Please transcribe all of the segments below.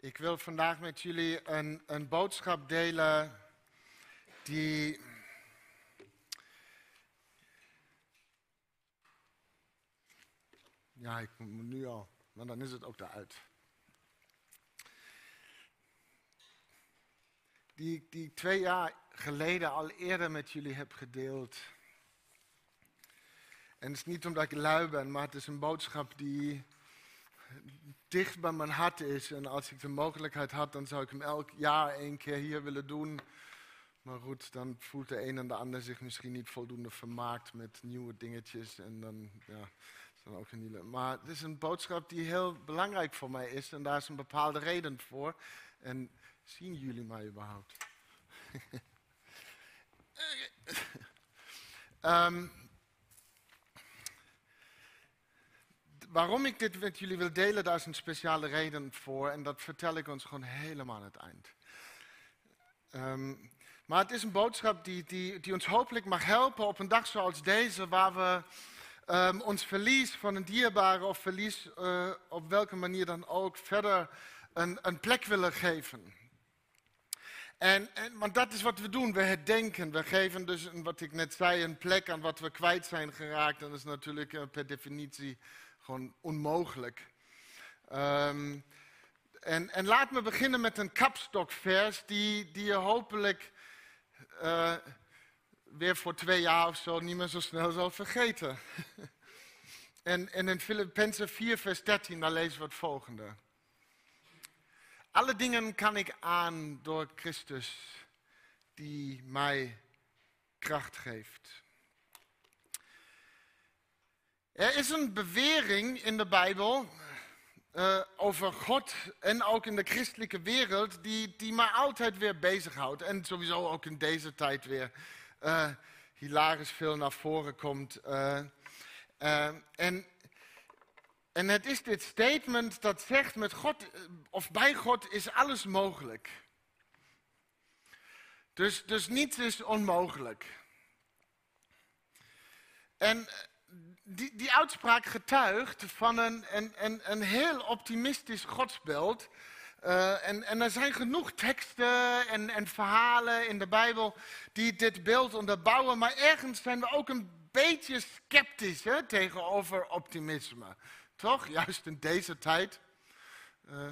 Ik wil vandaag met jullie een, een boodschap delen die. Ja, ik moet nu al, maar dan is het ook eruit. Die, die ik twee jaar geleden al eerder met jullie heb gedeeld. En het is niet omdat ik lui ben, maar het is een boodschap die dicht bij mijn hart is. En als ik de mogelijkheid had, dan zou ik hem elk jaar één keer hier willen doen. Maar goed, dan voelt de een en de ander zich misschien niet voldoende vermaakt met nieuwe dingetjes. En dan, ja, dan ook een Maar het is een boodschap die heel belangrijk voor mij is. En daar is een bepaalde reden voor. En zien jullie mij überhaupt? um, waarom ik dit met jullie wil delen, daar is een speciale reden voor. En dat vertel ik ons gewoon helemaal aan het eind. Um, maar het is een boodschap die, die, die, ons hopelijk mag helpen op een dag zoals deze, waar we um, ons verlies van een dierbare of verlies uh, op welke manier dan ook verder een, een plek willen geven. En, en, want dat is wat we doen, we herdenken. We geven dus, wat ik net zei, een plek aan wat we kwijt zijn geraakt. En dat is natuurlijk uh, per definitie gewoon onmogelijk. Um, en, en, laat me beginnen met een kapstokvers die, die je hopelijk uh, weer voor twee jaar of zo niet meer zo snel zal vergeten. en, en in Filippenzen 4, vers 13, daar lezen we het volgende. Alle dingen kan ik aan door Christus, die mij kracht geeft. Er is een bewering in de Bijbel uh, over God en ook in de christelijke wereld die, die mij altijd weer bezighoudt. En sowieso ook in deze tijd weer uh, hilarisch veel naar voren komt. Uh, en, en het is dit statement dat zegt met God of bij God is alles mogelijk. Dus, dus niets is onmogelijk. En die, die uitspraak getuigt van een, een, een, een heel optimistisch godsbeeld. Uh, en, en, er zijn genoeg teksten en, en, verhalen in de Bijbel die dit beeld onderbouwen, maar ergens zijn we ook een beetje sceptisch hè, tegenover optimisme. Toch? Juist in deze tijd. Uh,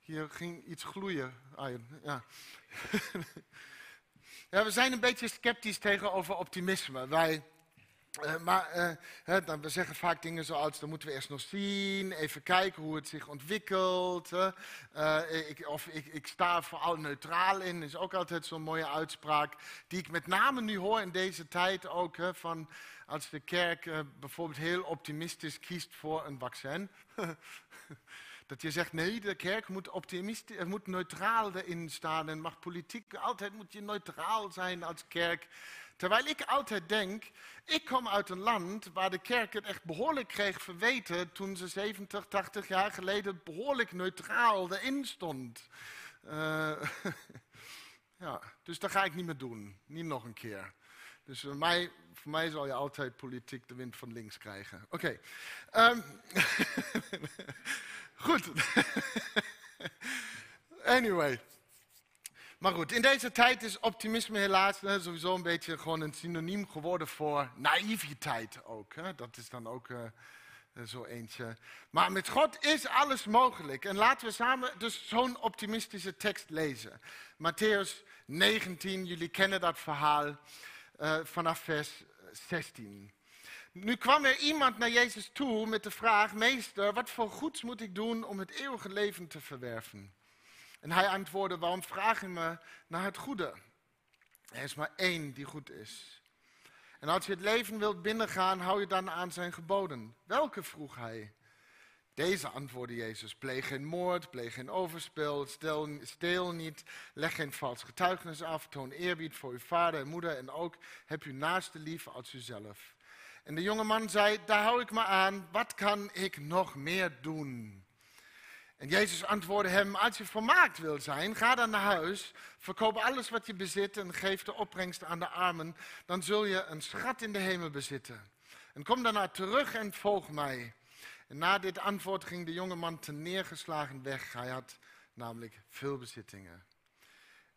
hier ging iets gloeien. Ja. ja, we zijn een beetje sceptisch tegenover optimisme. Wij uh, maar dan, we zeggen vaak dingen zoals, dan moeten we eerst nog zien, even kijken hoe het zich ontwikkelt. Uh, ik, of ik, ik sta vooral neutraal in, is ook altijd zo'n mooie uitspraak. Die ik met name nu hoor in deze tijd ook, van als de kerk bijvoorbeeld heel optimistisch kiest voor een vaccin. dat je zegt, nee, de kerk moet, optimistisch, moet neutraal erin staan en mag politiek, altijd moet je neutraal zijn als kerk. Terwijl ik altijd denk, ik kom uit een land waar de kerk het echt behoorlijk kreeg verweten toen ze 70, 80 jaar geleden behoorlijk neutraal erin stond. Uh, ja, dus dat ga ik niet meer doen. Niet nog een keer. Dus voor mij, voor mij zal je altijd politiek de wind van links krijgen. Oké. Um, goed. anyway. Maar goed, in deze tijd is optimisme helaas sowieso een beetje gewoon een synoniem geworden voor naïviteit ook. Dat is dan ook uh, zo eentje. Maar met God is alles mogelijk. En laten we samen dus zo'n optimistische tekst lezen. Matthäus 19, jullie kennen dat verhaal uh, vanaf vers 16. Nu kwam er iemand naar Jezus toe met de vraag: Meester, wat voor goeds moet ik doen om het eeuwige leven te verwerven? En hij antwoordde, waarom vraag je me naar het goede? Er is maar één die goed is. En als je het leven wilt binnengaan, hou je dan aan zijn geboden. Welke vroeg hij? Deze antwoordde Jezus, pleeg geen moord, pleeg geen overspel, stel, steel niet, leg geen vals getuigenis af, toon eerbied voor uw vader en moeder en ook heb uw naaste lief als uzelf. En de jonge man zei, daar hou ik me aan, wat kan ik nog meer doen? En Jezus antwoordde hem, als je vermaakt wil zijn, ga dan naar huis, verkoop alles wat je bezit en geef de opbrengst aan de armen. Dan zul je een schat in de hemel bezitten. En kom daarna terug en volg mij. En na dit antwoord ging de jonge man te neergeslagen weg. Hij had namelijk veel bezittingen.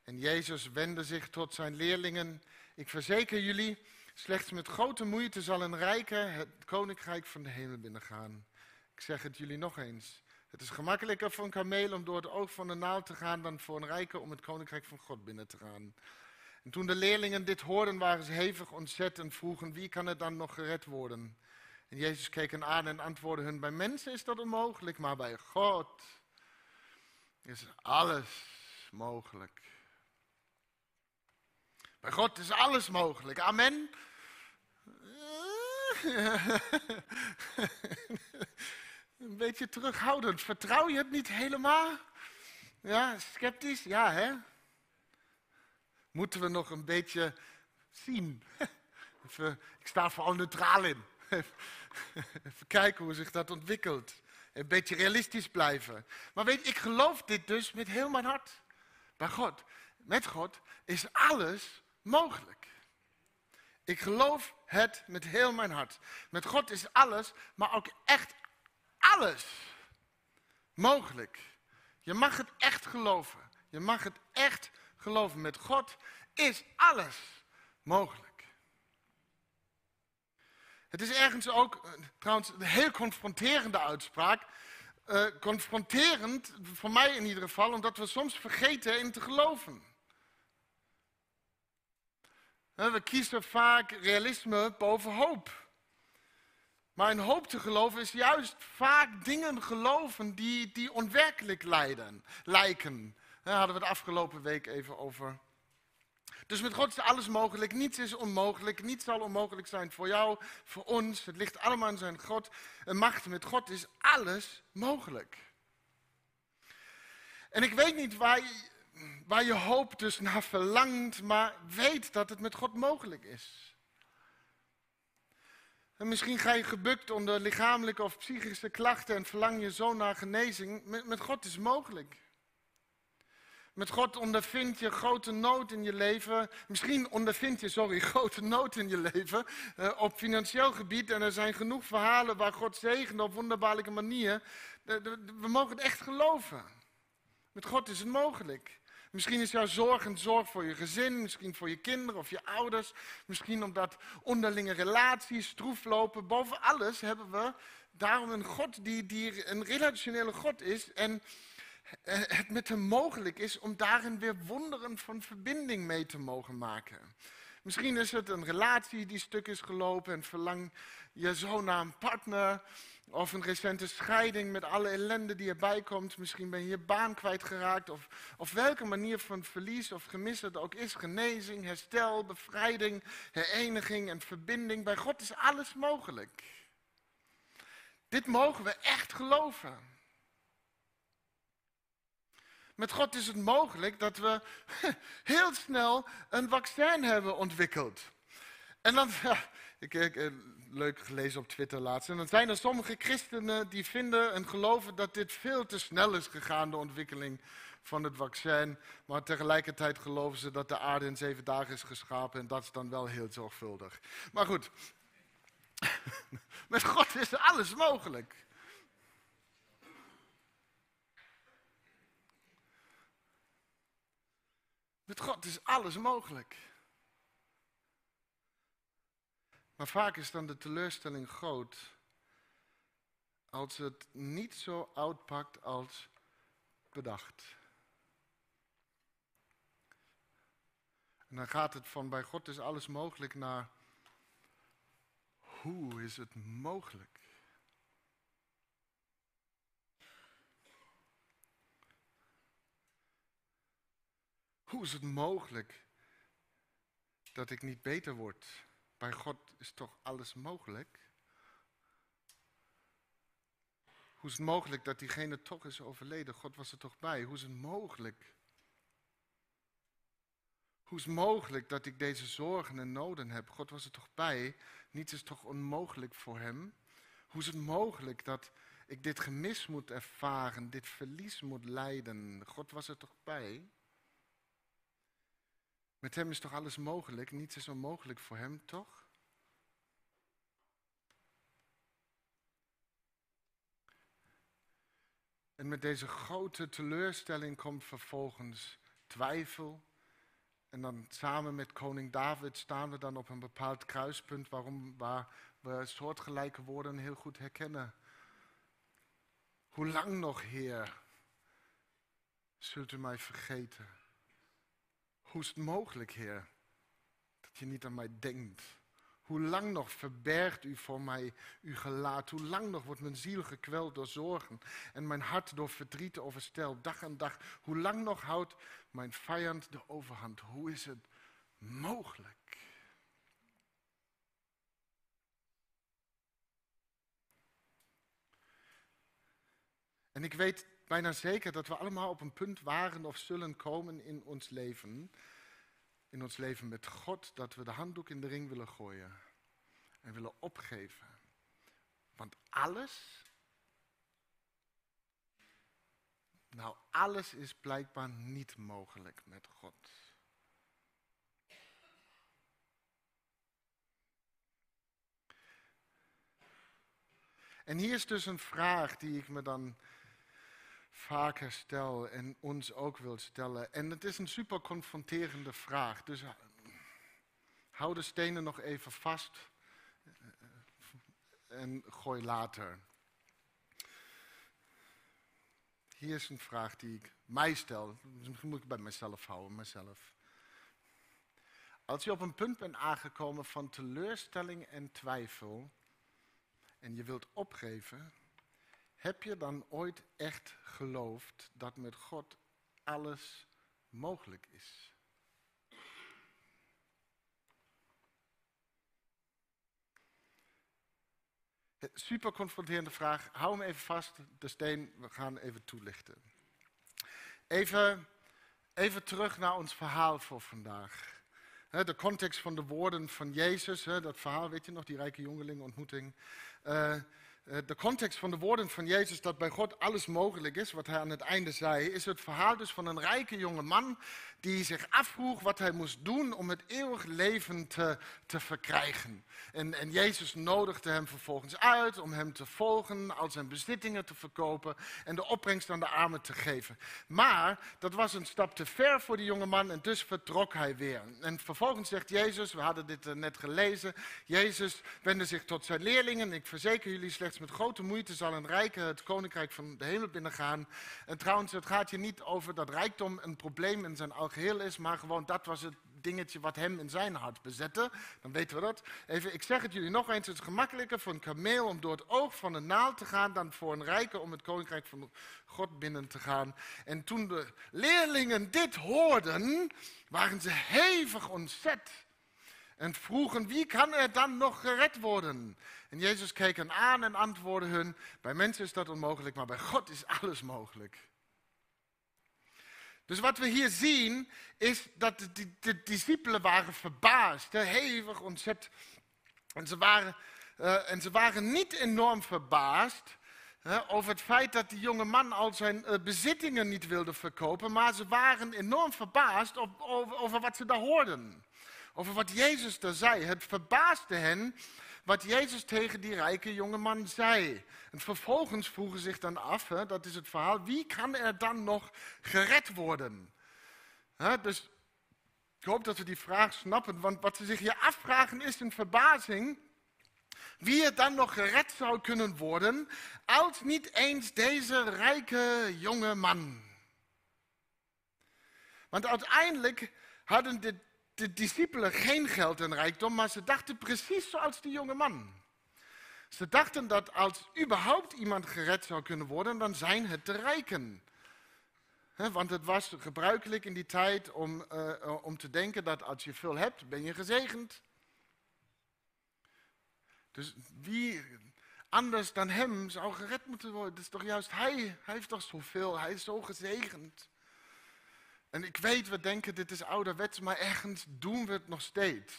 En Jezus wendde zich tot zijn leerlingen. Ik verzeker jullie, slechts met grote moeite zal een rijke het koninkrijk van de hemel binnengaan. Ik zeg het jullie nog eens. Het is gemakkelijker voor een kameel om door het oog van de naald te gaan dan voor een rijke om het koninkrijk van God binnen te gaan. En toen de leerlingen dit hoorden, waren ze hevig ontzet en vroegen: wie kan er dan nog gered worden? En Jezus keek hen aan en antwoordde hun: bij mensen is dat onmogelijk, maar bij God is alles mogelijk. Bij God is alles mogelijk. Amen. Een beetje terughoudend. Vertrouw je het niet helemaal? Ja, sceptisch? Ja, hè? Moeten we nog een beetje zien? Ik sta vooral neutraal in. Even kijken hoe zich dat ontwikkelt. Een beetje realistisch blijven. Maar weet, ik geloof dit dus met heel mijn hart. Bij God, met God is alles mogelijk. Ik geloof het met heel mijn hart. Met God is alles, maar ook echt alles mogelijk. Je mag het echt geloven. Je mag het echt geloven. Met God is alles mogelijk. Het is ergens ook, eh, trouwens, een heel confronterende uitspraak. Uh, confronterend, voor mij in ieder geval, omdat we soms vergeten in te geloven. We kiezen vaak realisme boven hoop. Maar in hoop te geloven is juist vaak dingen geloven die, die onwerkelijk lijden, lijken. Daar hadden we de afgelopen week even over. Dus met God is alles mogelijk, niets is onmogelijk, niets zal onmogelijk zijn voor jou, voor ons. Het ligt allemaal in zijn God. En macht met God is alles mogelijk. En ik weet niet waar je, waar je hoop dus naar verlangt, maar weet dat het met God mogelijk is. En misschien ga je gebukt onder lichamelijke of psychische klachten en verlang je zo naar genezing. Met, God is mogelijk. Met God ondervind je grote nood in je leven. Misschien ondervind je, sorry, grote nood in je leven uh, op financieel gebied. En er zijn genoeg verhalen waar God zegent op wonderbaarlijke manier. we mogen het echt geloven. Met God is het mogelijk. Misschien is jouw zorg een zorg voor je gezin, misschien voor je kinderen of je ouders. Misschien omdat onderlinge relaties stroef lopen. Boven alles hebben we daarom een God die, die een relationele God is. En het met hem mogelijk is om daarin weer wonderen van verbinding mee te mogen maken. Misschien is het een relatie die stuk is gelopen en verlang je zo naar een partner. Of een recente scheiding met alle ellende die erbij komt. Misschien ben je je baan kwijtgeraakt. Of, of welke manier van verlies of gemis het ook is. Genezing, herstel, bevrijding, hereniging en verbinding. Bij God is alles mogelijk. Dit mogen we echt geloven. Met God is het mogelijk dat we heel snel een vaccin hebben ontwikkeld. En dan, ik, ik, eh, leuk gelezen op Twitter laatst. En dan zijn er sommige christenen die vinden en geloven dat dit veel te snel is gegaan, de ontwikkeling van het vaccin. Maar tegelijkertijd geloven ze dat de aarde in zeven dagen is geschapen en dat is dan wel heel zorgvuldig. Maar goed, met God is alles mogelijk. Met God is alles mogelijk. Maar vaak is dan de teleurstelling groot als het niet zo uitpakt als bedacht. En dan gaat het van bij God is alles mogelijk naar hoe is het mogelijk? Hoe is het mogelijk dat ik niet beter word? Bij God is toch alles mogelijk? Hoe is het mogelijk dat diegene toch is overleden? God was er toch bij? Hoe is het mogelijk? Hoe is het mogelijk dat ik deze zorgen en noden heb? God was er toch bij? Niets is toch onmogelijk voor hem? Hoe is het mogelijk dat ik dit gemis moet ervaren, dit verlies moet lijden? God was er toch bij? Met hem is toch alles mogelijk? Niets is onmogelijk voor hem, toch? En met deze grote teleurstelling komt vervolgens twijfel. En dan samen met koning David staan we dan op een bepaald kruispunt waarom, waar we soortgelijke woorden heel goed herkennen. Hoe lang nog, Heer, zult u mij vergeten? Hoe is het mogelijk, Heer, dat je niet aan mij denkt? Hoe lang nog verbergt u voor mij uw gelaat? Hoe lang nog wordt mijn ziel gekweld door zorgen en mijn hart door verdriet oversteld, dag aan dag? Hoe lang nog houdt mijn vijand de overhand? Hoe is het mogelijk? En ik weet bijna zeker dat we allemaal op een punt waren of zullen komen in ons leven, in ons leven met God, dat we de handdoek in de ring willen gooien en willen opgeven. Want alles, nou alles is blijkbaar niet mogelijk met God. En hier is dus een vraag die ik me dan vaker stel en ons ook wil stellen. En het is een super confronterende vraag. Dus eh, hou de stenen nog even vast eh, en gooi later. Hier is een vraag die ik mij stel. Misschien moet ik bij mezelf houden, mezelf. Als je op een punt bent aangekomen van teleurstelling en twijfel en je wilt opgeven, heb je dan ooit echt geloofd dat met God alles mogelijk is? Super confronterende vraag. Hou hem even vast, de steen. We gaan even toelichten. Even, even terug naar ons verhaal voor vandaag. De context van de woorden van Jezus, dat verhaal, weet je nog, die rijke jongeling ontmoeting. Eh, de context van de woorden van Jezus dat bij God alles mogelijk is, wat hij aan het einde zei, is het verhaal dus van een rijke jonge man die zich afvroeg wat hij moest doen om het eeuwig leven te, te verkrijgen. En, en Jezus nodigde hem vervolgens uit om hem te volgen, al zijn bezittingen te verkopen en de opbrengst aan de armen te geven. Maar dat was een stap te ver voor die jonge man en dus vertrok hij weer. En vervolgens zegt Jezus, we hadden dit eh, net gelezen, Jezus wendde zich tot zijn leerlingen, ik verzeker jullie slechts met grote moeite zal een rijke het koninkrijk van de hemel binnengaan. En trouwens, het gaat hier niet over dat rijkdom een probleem in zijn algemeen geheel is, maar gewoon dat was het dingetje wat hem in zijn hart bezette. Dan weten we dat. Even, ik zeg het jullie nog eens, het is gemakkelijker voor een kameel om door het oog van een naald te gaan dan voor een rijke om het koninkrijk van God binnen te gaan. En toen de leerlingen dit hoorden, waren ze hevig ontzet. En vroegen, wie kan er dan nog gered worden? En Jezus keek hen aan en antwoordde hun, bij mensen is dat onmogelijk, maar bij God is alles mogelijk. Dus wat we hier zien is dat de, discipelen waren verbaasd, hevig ontzet. En ze waren, en ze waren niet enorm verbaasd over het feit dat die jonge man al zijn uh, bezittingen niet wilde verkopen, maar ze waren enorm verbaasd op, over wat ze daar hoorden. Over wat Jezus daar zei. Het verbaasde hen wat Jezus tegen die rijke jonge man zei. En vervolgens vroegen zich dan af, hè, dat is het verhaal, wie kan er dan nog gered worden? Hè, dus ik hoop dat we die vraag snappen, want wat ze zich hier afvragen is een verbazing. Wie er dan nog gered zou kunnen worden, als niet eens deze rijke jonge man. Want uiteindelijk hadden de de discipelen geen geld en rijkdom, maar ze dachten precies zoals die jonge man. Ze dachten dat als überhaupt iemand gered zou kunnen worden, dan zijn het de rijken. want het was gebruikelijk in die tijd om, uh, om te denken dat als je veel hebt, ben je gezegend. Dus wie anders dan hem zou gered moeten worden? Dat is toch juist hij? Hij heeft toch zoveel, hij is zo gezegend. En ik weet, we denken dit is ouderwets, maar ergens doen we het nog steeds.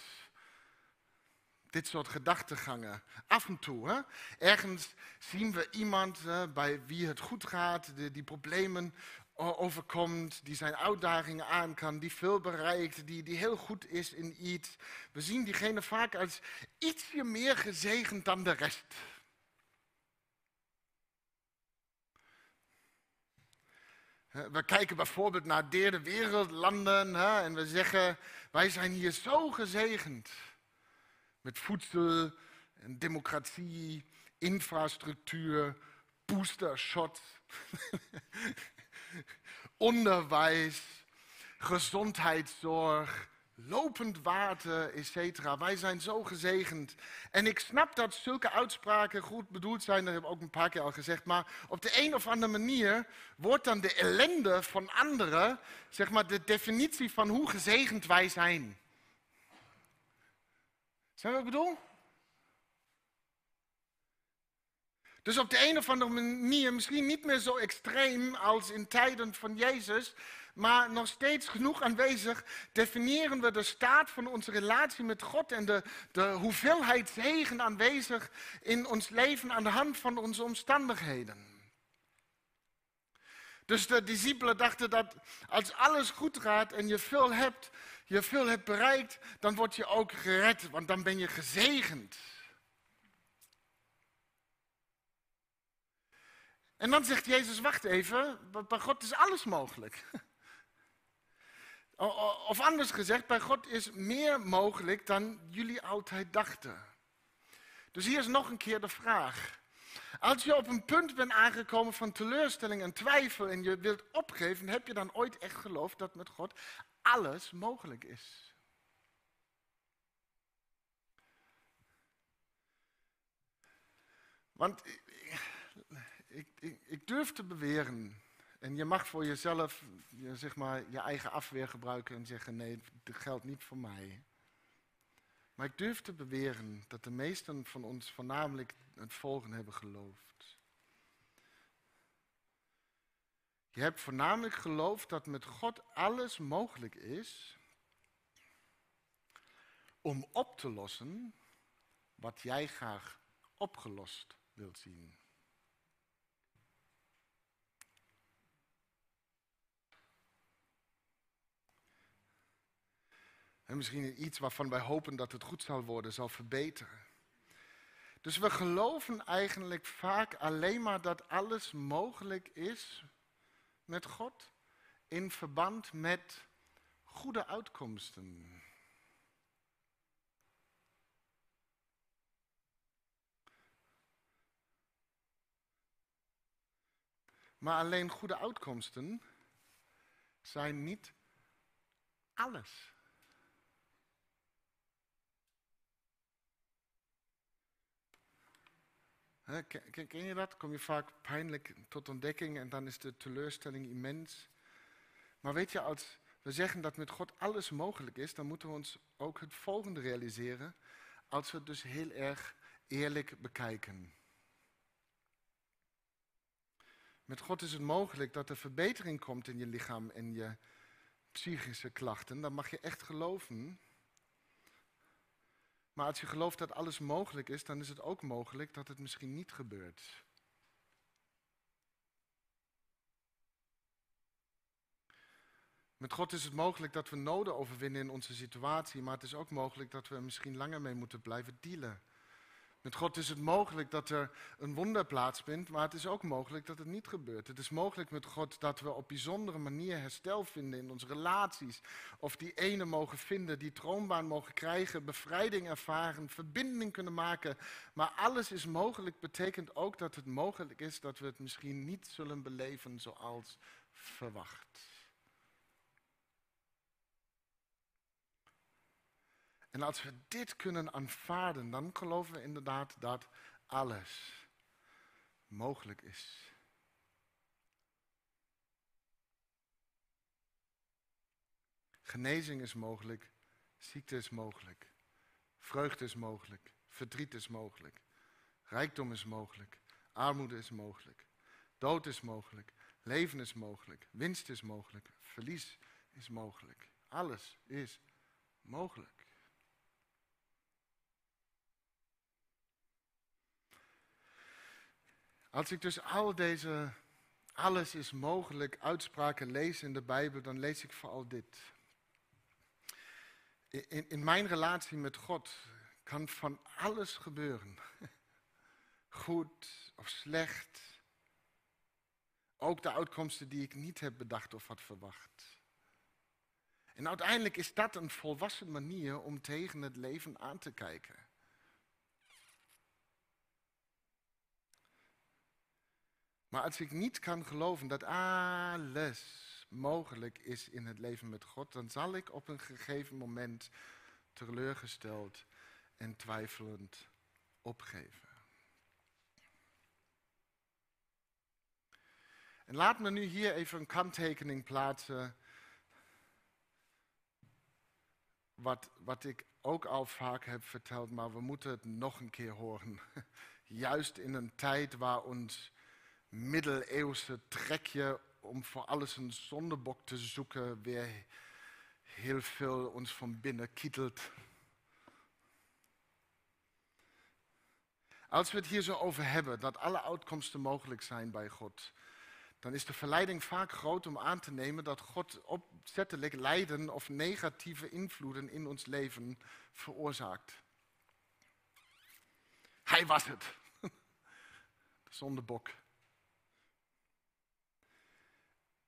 Dit soort gedachtegangen. Af en toe. Hè? Ergens zien we iemand bij wie het goed gaat, die, die problemen overkomt, die zijn uitdagingen aan kan, die veel bereikt, die, die heel goed is in iets. We zien diegene vaak als ietsje meer gezegend dan de rest. We kijken bijvoorbeeld naar derde wereldlanden hè, en we zeggen, wij zijn hier zo gezegend. Met voedsel en democratie, infrastructuur, boostershot, onderwijs, gezondheidszorg, lopend water, etc. Wij zijn zo gezegend. En ik snap dat zulke uitspraken goed bedoeld zijn, dat heb ik ook een paar keer al gezegd. Maar op de een of andere manier wordt dan de ellende van anderen, zeg maar, de definitie van hoe gezegend wij zijn. Zijn we wat ik bedoel? Dus op de een of andere manier, misschien niet meer zo extreem als in tijden van Jezus, maar nog steeds genoeg aanwezig, definiëren we de staat van onze relatie met God en de, de hoeveelheid zegen aanwezig in ons leven aan de hand van onze omstandigheden. Dus de discipelen dachten dat als alles goed gaat en je veel hebt, je veel hebt bereikt, dan word je ook gered, want dan ben je gezegend. En dan zegt Jezus, wacht even, bij God is alles mogelijk. Of anders gezegd, bij God is meer mogelijk dan jullie altijd dachten. Dus hier is nog een keer de vraag. Als je op een punt bent aangekomen van teleurstelling en twijfel en je wilt opgeven, heb je dan ooit echt geloofd dat met God alles mogelijk is? Want ik, ik, ik durf te beweren en je mag voor jezelf je, zeg maar, je eigen afweer gebruiken en zeggen: nee, dat geldt niet voor mij. Maar ik durf te beweren dat de meesten van ons voornamelijk het volgende hebben geloofd. Je hebt voornamelijk geloofd dat met God alles mogelijk is om op te lossen wat jij graag opgelost wilt zien. En misschien iets waarvan wij hopen dat het goed zal worden, zal verbeteren. Dus we geloven eigenlijk vaak alleen maar dat alles mogelijk is met God in verband met goede uitkomsten. Maar alleen goede uitkomsten zijn niet alles. Ken, je dat? Kom je vaak pijnlijk tot ontdekking en dan is de teleurstelling immens. Maar weet je, als we zeggen dat met God alles mogelijk is, dan moeten we ons ook het volgende realiseren. Als we het dus heel erg eerlijk bekijken. Met God is het mogelijk dat er verbetering komt in je lichaam en je psychische klachten. Dan mag je echt geloven. Maar als je gelooft dat alles mogelijk is, dan is het ook mogelijk dat het misschien niet gebeurt. Met God is het mogelijk dat we noden overwinnen in onze situatie, maar het is ook mogelijk dat we er misschien langer mee moeten blijven dealen. Met God is het mogelijk dat er een wonder plaatsvindt, maar het is ook mogelijk dat het niet gebeurt. Het is mogelijk met God dat we op bijzondere manier herstel vinden in onze relaties. Of die ene mogen vinden, die troombaan mogen krijgen, bevrijding ervaren, verbinding kunnen maken. Maar alles is mogelijk, betekent ook dat het mogelijk is dat we het misschien niet zullen beleven zoals verwacht. En als we dit kunnen aanvaarden, dan geloven we inderdaad dat alles mogelijk is. Genezing is mogelijk, ziekte is mogelijk, vreugde is mogelijk, verdriet is mogelijk, rijkdom is mogelijk, armoede is mogelijk, dood is mogelijk, leven is mogelijk, winst is mogelijk, verlies is mogelijk. Alles is mogelijk. Als ik dus al deze, alles is mogelijk, uitspraken lees in de Bijbel, dan lees ik vooral dit. In, in mijn relatie met God kan van alles gebeuren. Goed of slecht. Ook de uitkomsten die ik niet heb bedacht of had verwacht. En uiteindelijk is dat een volwassen manier om tegen het leven aan te kijken. Maar als ik niet kan geloven dat alles mogelijk is in het leven met God, dan zal ik op een gegeven moment teleurgesteld en twijfelend opgeven. En laat me nu hier even een kanttekening plaatsen. Wat, wat ik ook al vaak heb verteld, maar we moeten het nog een keer horen. Juist in een tijd waar ons middeleeuwse trekje om voor alles een zondebok te zoeken weer heel veel ons van binnen kietelt. Als we het hier zo over hebben, dat alle uitkomsten mogelijk zijn bij God, dan is de verleiding vaak groot om aan te nemen dat God opzettelijk lijden of negatieve invloeden in ons leven veroorzaakt. Hij was het. De zondebok.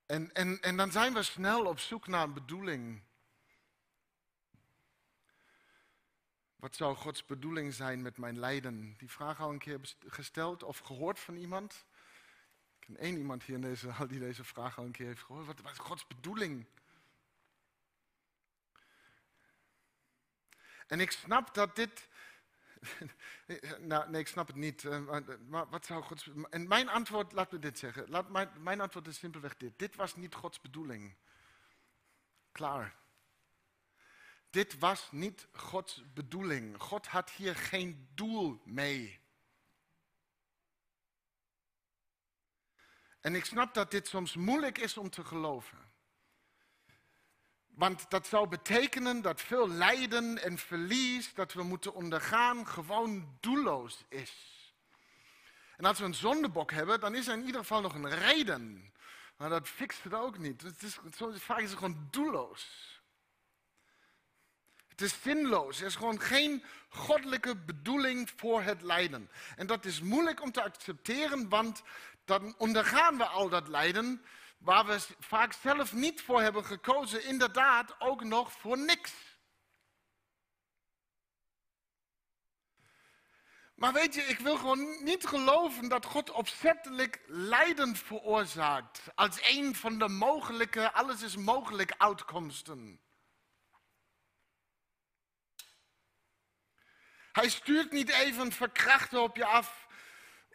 En, en, en dan zijn we snel op zoek naar een bedoeling. Wat zou Gods bedoeling zijn met mijn lijden? Die vraag al een keer gesteld of gehoord van iemand. Ik ken één iemand hier in deze zaal die deze vraag al een keer heeft gehoord. Wat, wat is Gods bedoeling? En ik snap dat dit nou, nee, ik snap het niet. Eh, maar, wat zou Gods... En mijn antwoord, laat me dit zeggen. Laat, mijn, mijn antwoord is simpelweg dit. Dit was niet Gods bedoeling. Klaar. Dit was niet Gods bedoeling. God had hier geen doel mee. En ik snap dat dit soms moeilijk is om te geloven. Want dat zou betekenen dat veel lijden en verlies dat we moeten ondergaan gewoon doelloos is. En als we een zondebok hebben, dan is er in ieder geval nog een reden. Maar dat fixt het ook niet. Het is, vaak is het gewoon doelloos. Het is zinloos. Er is gewoon geen goddelijke bedoeling voor het lijden. En dat is moeilijk om te accepteren, want dan ondergaan we al dat lijden waar we vaak zelf niet voor hebben gekozen, inderdaad ook nog voor niks. Maar weet je, ik wil gewoon niet geloven dat God opzettelijk lijden veroorzaakt als een van de mogelijke, alles is mogelijk uitkomsten. Hij stuurt niet even verkrachten op je af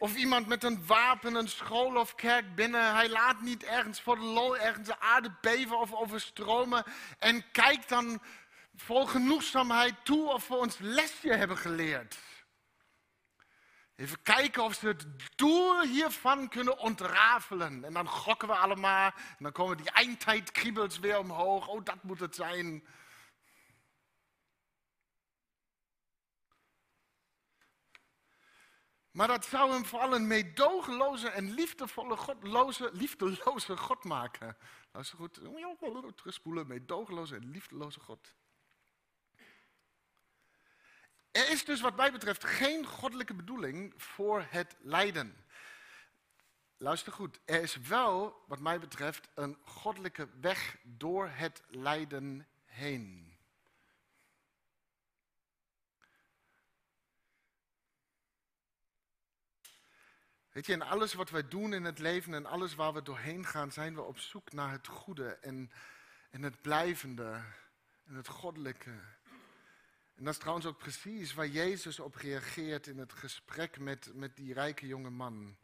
of iemand met een wapen een school of kerk binnen. Hij laat niet ergens voor de lol ergens de aarde beven of overstromen. En kijkt dan vol genoegzaamheid toe of we ons lesje hebben geleerd. Even kijken of ze het doel hiervan kunnen ontrafelen. En dan gokken we allemaal. En dan komen die eindtijdkriebels weer omhoog. Oh, dat moet het zijn. Maar dat zou hem vooral een meedogenloze en liefdevolle, godloze, liefdeloze God maken. Luister goed, terugspoelen, meedogenloze en liefdeloze God. Er is dus wat mij betreft geen goddelijke bedoeling voor het lijden. Luister goed, er is wel, wat mij betreft, een goddelijke weg door het lijden heen. Weet je, in alles wat wij doen in het leven en alles waar we doorheen gaan, zijn we op zoek naar het goede en, en het blijvende en het goddelijke. En dat is trouwens ook precies waar Jezus op reageert in het gesprek met, met die rijke jonge man.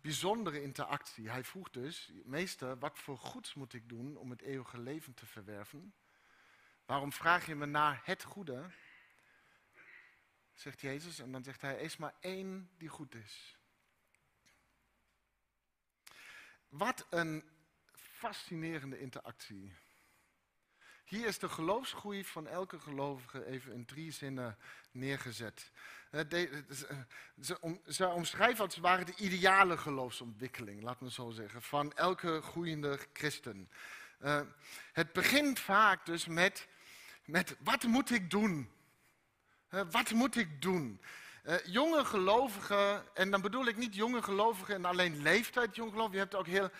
Bijzondere interactie. Hij vroeg dus, meester, wat voor goeds moet ik doen om het eeuwige leven te verwerven? Waarom vraag je me naar het goede? Zegt Jezus en dan zegt hij, er is maar één die goed is. Wat een fascinerende interactie. Hier is de geloofsgroei van elke gelovige even in drie zinnen neergezet. Ze omschrijven als het ware de ideale geloofsontwikkeling, laat me zo zeggen, van elke groeiende christen. Eh, het begint vaak dus met, met wat moet ik doen? Wat moet ik doen? Uh, jonge gelovigen, en dan bedoel ik niet jonge gelovigen en alleen leeftijd jong gelovigen. Je hebt ook heel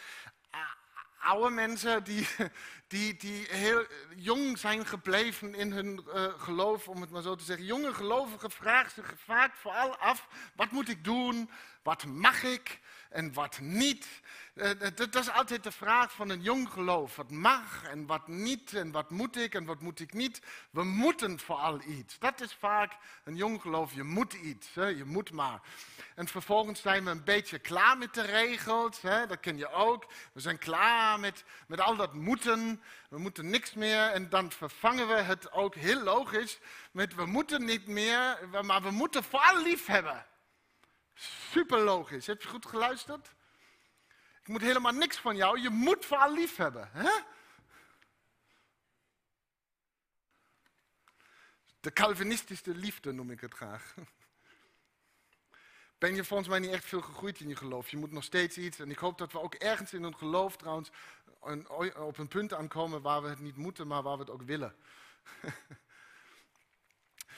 oude mensen die, die, die heel jong zijn gebleven in hun uh, geloof, om het maar zo te zeggen. Jonge gelovigen vragen zich vaak vooral af, wat moet ik doen, wat mag ik en wat niet. Uh, dat is altijd de vraag van een jong geloof. Wat mag en wat niet en wat moet ik en wat moet ik niet. We moeten vooral iets. Dat is vaak een jong geloof. Je moet iets, je moet maar. En vervolgens zijn we een beetje klaar met de regels. Dat ken je ook. We zijn klaar met, met al dat moeten. We moeten niks meer. En dan vervangen we het ook heel logisch met we moeten niet meer, maar we moeten vooral lief hebben. Super logisch. Heb je goed geluisterd? Ik moet helemaal niks van jou. Je moet vooral lief hebben. Hè? De Calvinistische liefde noem ik het graag. Ben je volgens mij niet echt veel gegroeid in je geloof? Je moet nog steeds iets. En ik hoop dat we ook ergens in ons geloof trouwens op een punt aankomen waar we het niet moeten, maar waar we het ook willen.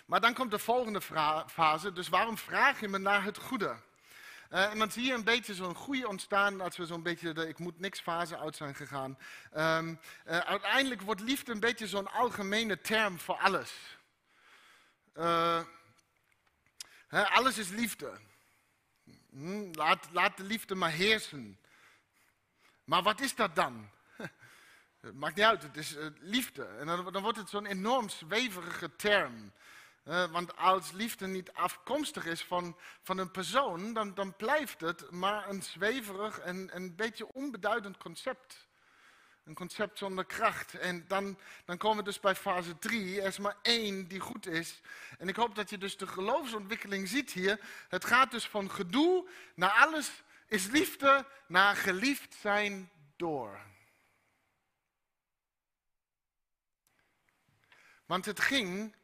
maar dan komt de volgende fase. Dus waarom vraag je me naar het goede? En dan zie je een beetje zo'n groei ontstaan als we zo'n beetje de ik moet niks fase uit zijn gegaan. Um, uh, uiteindelijk wordt liefde een beetje zo'n algemene term voor alles. Uh, alles is liefde. Hm, laat, laat de liefde maar heersen. Maar wat is dat dan? Het maakt niet uit, het is liefde. En dan, dan wordt het zo'n enorm zweverige term. Uh, want als liefde niet afkomstig is van, van een persoon, dan, dan blijft het maar een zweverig en een beetje onbeduidend concept. Een concept zonder kracht. En dan, dan komen we dus bij fase 3. Er is maar één die goed is. En ik hoop dat je dus de geloofsontwikkeling ziet hier. Het gaat dus van gedoe naar alles is liefde, naar geliefd zijn door. Want het ging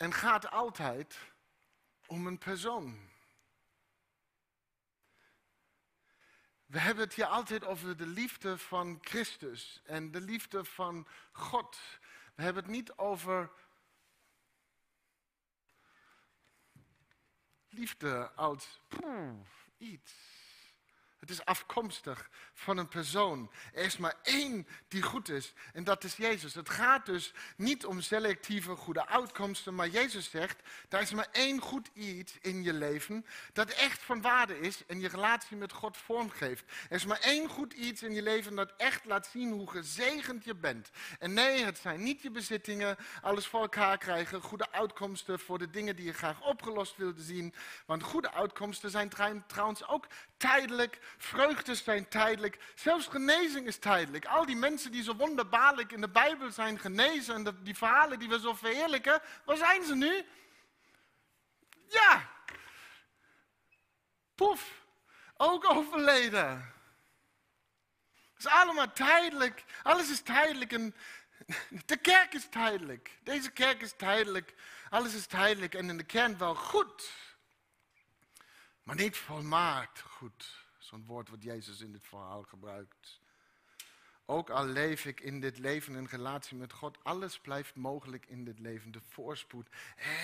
en gaat altijd om een persoon. We hebben het hier altijd over de liefde van Christus en de liefde van God. We hebben het niet over liefde als iets. Het is afkomstig van een persoon. Er is maar één die goed is en dat is Jezus. Het gaat dus niet om selectieve goede uitkomsten, maar Jezus zegt, er is maar één goed iets in je leven dat echt van waarde is en je relatie met God vormgeeft. Er is maar één goed iets in je leven dat echt laat zien hoe gezegend je bent. En nee, het zijn niet je bezittingen, alles voor elkaar krijgen, goede uitkomsten voor de dingen die je graag opgelost wilde zien. Want goede uitkomsten zijn trouwens ook tijdelijk, vreugdes zijn tijdelijk, zelfs genezing is tijdelijk. Al die mensen die zo wonderbaarlijk in de Bijbel zijn genezen en die verhalen die we zo verheerlijken, waar zijn ze nu? Ja, poef, ook overleden. Het is allemaal tijdelijk, alles is tijdelijk en de kerk is tijdelijk. Deze kerk is tijdelijk, alles is tijdelijk en in de kern wel goed. Maar niet volmaakt goed. Zo'n woord wat Jezus in dit verhaal gebruikt. Ook al leef ik in dit leven in relatie met God, alles blijft mogelijk in dit leven. De voorspoed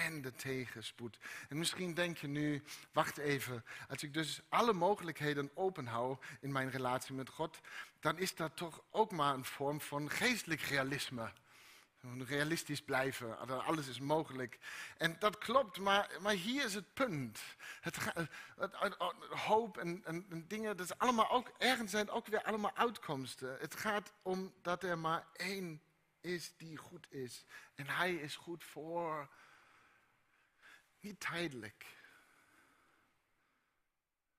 en de tegenspoed. En misschien denk je nu, wacht even, als ik dus alle mogelijkheden openhoud in mijn relatie met God, dan is dat toch ook maar een vorm van geestelijk realisme realistisch blijven. Alles is mogelijk. En dat klopt, maar, maar hier is het punt. Het, hoop en, en, en, dingen, dat is allemaal ook, ergens zijn ook weer allemaal uitkomsten. Het gaat om dat er maar één is die goed is. En hij is goed voor, niet tijdelijk.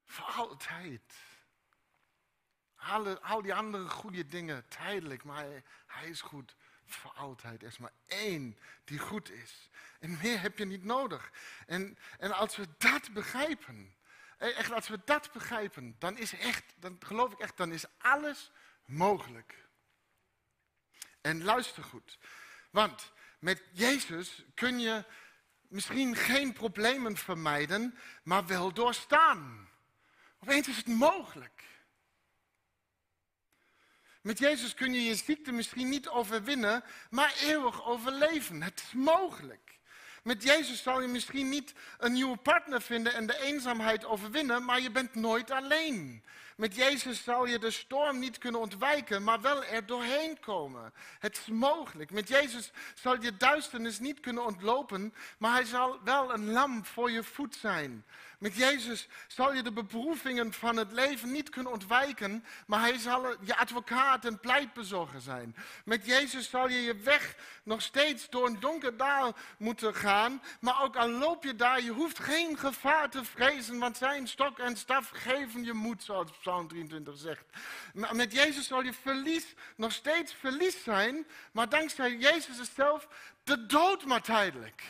Voor altijd. Al, al die andere goede dingen, tijdelijk, maar hij is goed voor altijd. Er maar één die goed is. En meer heb je niet nodig. En, en als we dat begrijpen, eh, echt als we dat begrijpen, dan is echt, dan geloof ik echt, dan is alles mogelijk. En luister goed. Want met Jezus kun je misschien geen problemen vermijden, maar wel doorstaan. Opeens is het mogelijk. Met Jezus kun je je ziekte misschien niet overwinnen, maar eeuwig overleven. Het is mogelijk. Met Jezus zal je misschien niet een nieuwe partner vinden en de eenzaamheid overwinnen, maar je bent nooit alleen. Met Jezus zal je de storm niet kunnen ontwijken, maar wel er doorheen komen. Het is mogelijk. Met Jezus zal je duisternis niet kunnen ontlopen, maar hij zal wel een lamp voor je voet zijn. Met Jezus zal je de beproevingen van het leven niet kunnen ontwijken, maar hij zal je advocaat en pleitbezorger zijn. Met Jezus zal je je weg nog steeds door een donker daal moeten gaan, maar ook al loop je daar, je hoeft geen gevaar te vrezen, want zijn stok en staf geven je moed, zoals Psalm 23 zegt. Met Jezus zal je verlies nog steeds verlies zijn, maar dankzij Jezus zelf de dood maar tijdelijk.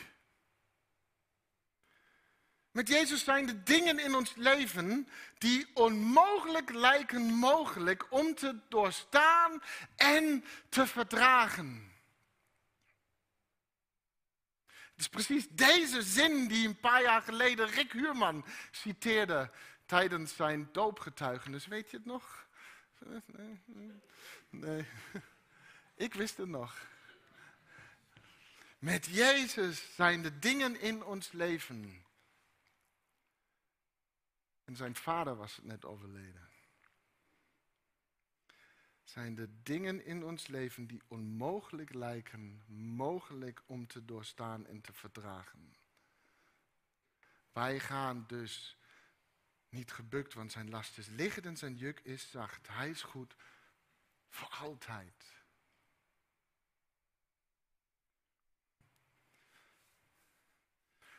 Met Jezus zijn de dingen in ons leven die onmogelijk lijken mogelijk om te doorstaan en te verdragen. Het is precies deze zin die een paar jaar geleden Rick Huurman citeerde tijdens zijn doopgetuigenis. Weet je het nog? Nee. Ik wist het nog. Met Jezus zijn de dingen in ons leven en zijn vader was net overleden. Zijn de dingen in ons leven die onmogelijk lijken, mogelijk om te doorstaan en te verdragen. Wij gaan dus niet gebukt, want zijn last is licht en zijn juk is zacht. Hij is goed voor altijd.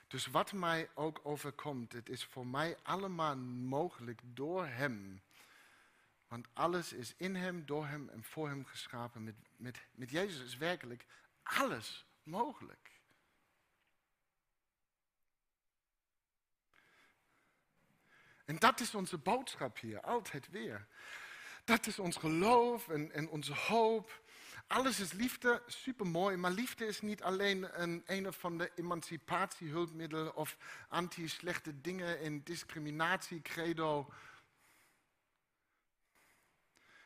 Dus wat mij ook overkomt, het is voor mij allemaal mogelijk door Hem. Want alles is in Hem, door Hem en voor Hem geschapen. Met, met, met Jezus is werkelijk alles mogelijk. En dat is onze boodschap hier, altijd weer. Dat is ons geloof en, en onze hoop. Alles is liefde, supermooi, maar liefde is niet alleen een, een van de emancipatiehulpmiddelen of anti-slechte dingen in discriminatie, credo.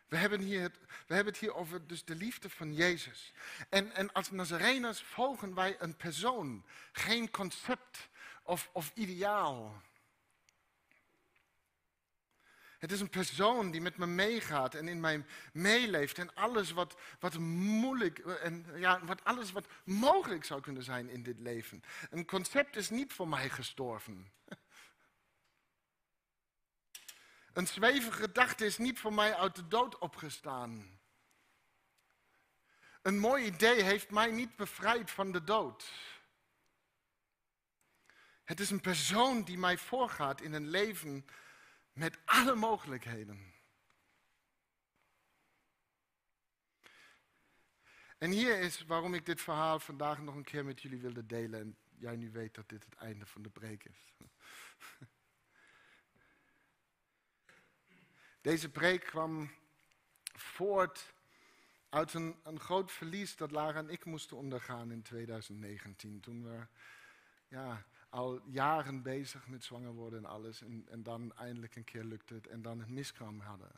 We hebben, hier het, we hebben het hier over dus de liefde van Jezus. En, en als Nazareners volgen wij een persoon, geen concept of, of ideaal. Het is een persoon die met me meegaat en in mij meeleeft. En alles wat, wat moeilijk en ja, wat, alles wat mogelijk zou kunnen zijn in dit leven. Een concept is niet voor mij gestorven. Een zwevige gedachte is niet voor mij uit de dood opgestaan. Een mooi idee heeft mij niet bevrijd van de dood. Het is een persoon die mij voorgaat in een leven met alle mogelijkheden. En hier is waarom ik dit verhaal vandaag nog een keer met jullie wilde delen. En jij nu weet dat dit het einde van de preek is. Deze preek kwam voort uit een, een groot verlies dat Lara en ik moesten ondergaan in 2019. Toen we ja, al jaren bezig met zwanger worden en alles. En, en dan eindelijk een keer lukte het en dan het miskraam hadden.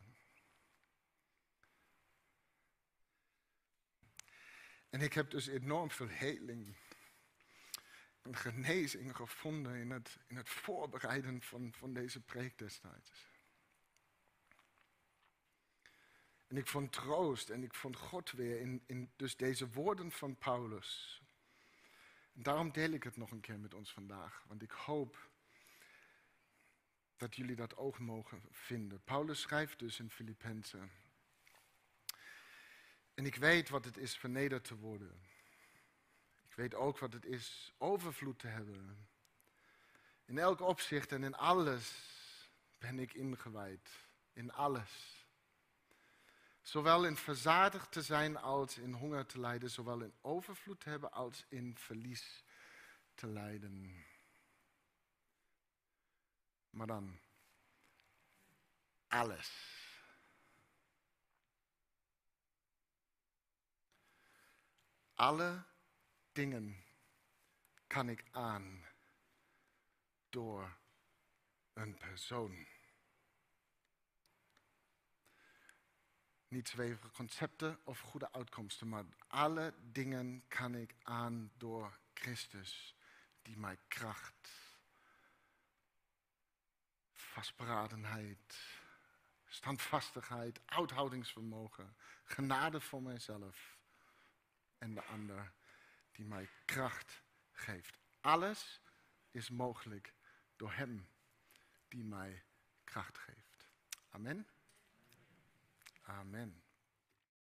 En ik heb dus enorm veel heling en genezing gevonden in het, in het voorbereiden van, van deze preek destijds. En ik vond troost en ik vond God weer in, in dus deze woorden van Paulus. Daarom deel ik het nog een keer met ons vandaag, want ik hoop dat jullie dat ook mogen vinden. Paulus schrijft dus in Filippenzen. En ik weet wat het is vernederd te worden. Ik weet ook wat het is overvloed te hebben. In elk opzicht en in alles ben ik ingewijd. In alles. Zowel in verzadigd te zijn als in honger te lijden. Zowel in overvloed te hebben als in verlies te lijden. Maar dan alles. Alle dingen kan ik aan door een persoon. Niet zwevige concepten of goede uitkomsten, maar alle dingen kan ik aan door Christus, die mij kracht, vastberadenheid, standvastigheid, uithoudingsvermogen, genade voor mijzelf en de ander die mij kracht geeft. Alles is mogelijk door Hem die mij kracht geeft. Amen. Amen.